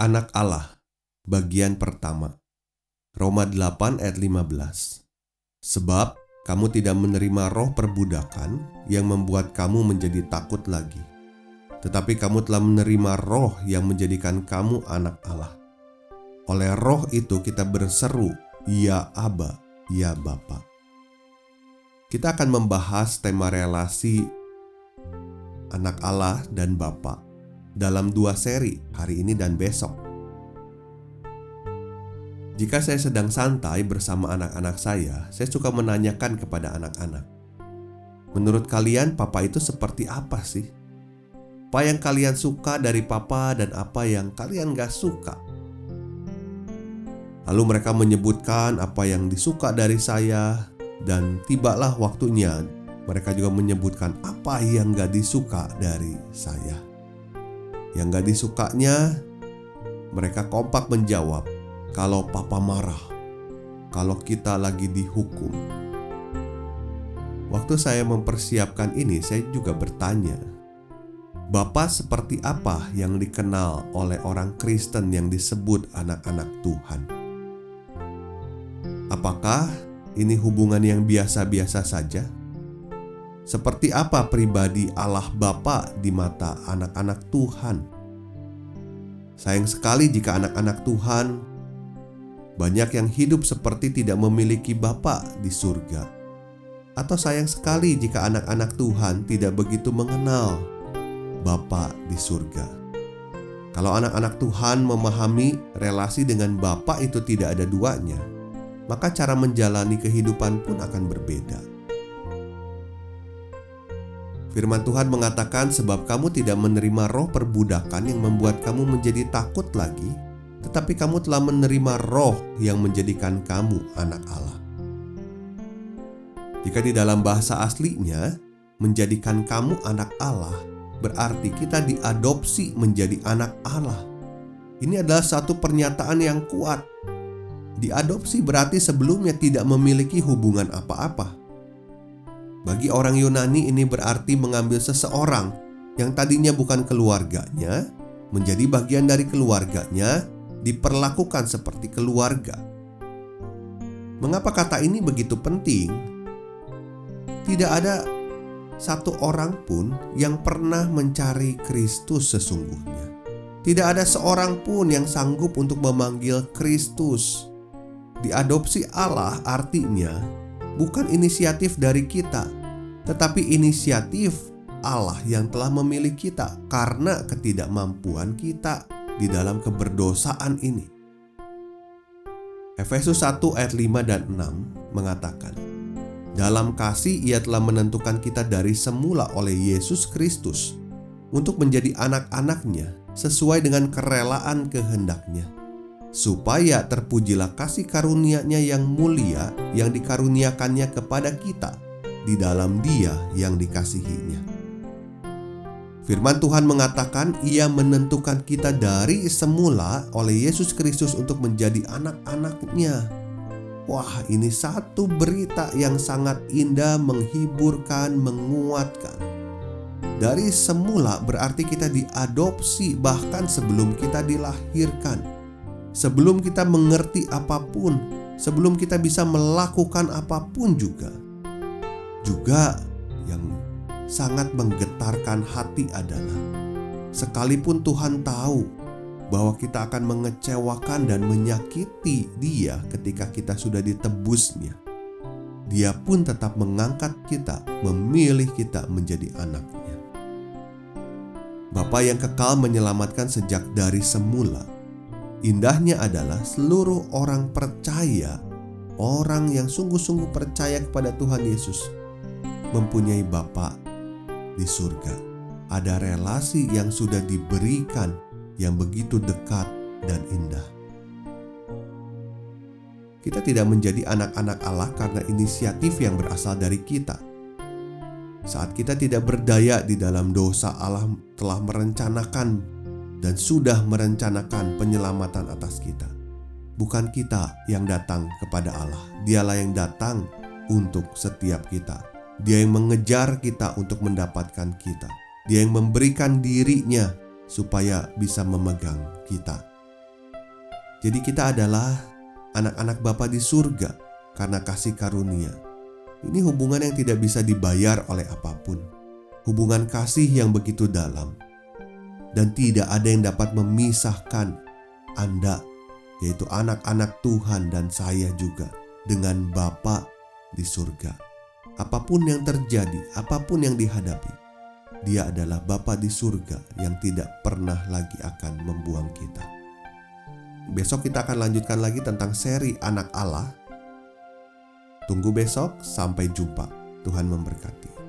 Anak Allah Bagian pertama. Roma 8 ayat 15 Sebab kamu tidak menerima roh perbudakan yang membuat kamu menjadi takut lagi. Tetapi kamu telah menerima roh yang menjadikan kamu anak Allah. Oleh roh itu kita berseru Ya Aba, Ya Bapa. Kita akan membahas tema relasi anak Allah dan Bapak dalam dua seri hari ini dan besok. Jika saya sedang santai bersama anak-anak saya, saya suka menanyakan kepada anak-anak, "Menurut kalian, papa itu seperti apa sih? Apa yang kalian suka dari papa dan apa yang kalian gak suka?" Lalu mereka menyebutkan apa yang disuka dari saya, dan tibalah waktunya mereka juga menyebutkan apa yang gak disuka dari saya. Yang gak disukanya, mereka kompak menjawab, "Kalau papa marah, kalau kita lagi dihukum." Waktu saya mempersiapkan ini, saya juga bertanya, Bapak seperti apa yang dikenal oleh orang Kristen yang disebut anak-anak Tuhan? Apakah ini hubungan yang biasa-biasa saja? Seperti apa pribadi Allah Bapa di mata anak-anak Tuhan? Sayang sekali jika anak-anak Tuhan banyak yang hidup seperti tidak memiliki Bapa di surga. Atau sayang sekali jika anak-anak Tuhan tidak begitu mengenal Bapa di surga. Kalau anak-anak Tuhan memahami relasi dengan Bapa itu tidak ada duanya, maka cara menjalani kehidupan pun akan berbeda. Firman Tuhan mengatakan, "Sebab kamu tidak menerima roh perbudakan yang membuat kamu menjadi takut lagi, tetapi kamu telah menerima roh yang menjadikan kamu anak Allah." Jika di dalam bahasa aslinya menjadikan kamu anak Allah, berarti kita diadopsi menjadi anak Allah. Ini adalah satu pernyataan yang kuat. Diadopsi berarti sebelumnya tidak memiliki hubungan apa-apa bagi orang Yunani ini berarti mengambil seseorang yang tadinya bukan keluarganya menjadi bagian dari keluarganya diperlakukan seperti keluarga. Mengapa kata ini begitu penting? Tidak ada satu orang pun yang pernah mencari Kristus sesungguhnya. Tidak ada seorang pun yang sanggup untuk memanggil Kristus. Diadopsi Allah artinya bukan inisiatif dari kita, tetapi inisiatif Allah yang telah memilih kita karena ketidakmampuan kita di dalam keberdosaan ini. Efesus 1 ayat 5 dan 6 mengatakan, Dalam kasih ia telah menentukan kita dari semula oleh Yesus Kristus untuk menjadi anak-anaknya sesuai dengan kerelaan kehendaknya supaya terpujilah kasih karunia-Nya yang mulia yang dikaruniakannya kepada kita di dalam Dia yang dikasihinya. Firman Tuhan mengatakan ia menentukan kita dari semula oleh Yesus Kristus untuk menjadi anak-anaknya. Wah ini satu berita yang sangat indah, menghiburkan, menguatkan. Dari semula berarti kita diadopsi bahkan sebelum kita dilahirkan sebelum kita mengerti apa pun, sebelum kita bisa melakukan apa pun juga. Juga yang sangat menggetarkan hati adalah sekalipun Tuhan tahu bahwa kita akan mengecewakan dan menyakiti Dia ketika kita sudah ditebusnya. Dia pun tetap mengangkat kita, memilih kita menjadi anaknya. Bapa yang kekal menyelamatkan sejak dari semula Indahnya adalah seluruh orang percaya, orang yang sungguh-sungguh percaya kepada Tuhan Yesus, mempunyai Bapa di surga. Ada relasi yang sudah diberikan yang begitu dekat dan indah. Kita tidak menjadi anak-anak Allah karena inisiatif yang berasal dari kita. Saat kita tidak berdaya di dalam dosa, Allah telah merencanakan dan sudah merencanakan penyelamatan atas kita. Bukan kita yang datang kepada Allah, Dialah yang datang untuk setiap kita. Dia yang mengejar kita untuk mendapatkan kita. Dia yang memberikan dirinya supaya bisa memegang kita. Jadi kita adalah anak-anak Bapa di surga karena kasih karunia. Ini hubungan yang tidak bisa dibayar oleh apa pun. Hubungan kasih yang begitu dalam. Dan tidak ada yang dapat memisahkan Anda, yaitu anak-anak Tuhan dan saya juga, dengan Bapa di surga. Apa pun yang terjadi, apa pun yang dihadapi, Dia adalah Bapa di surga yang tidak pernah lagi akan membuang kita. Besok kita akan lanjutkan lagi tentang seri Anak Allah. Tunggu besok, sampai jumpa. Tuhan memberkati.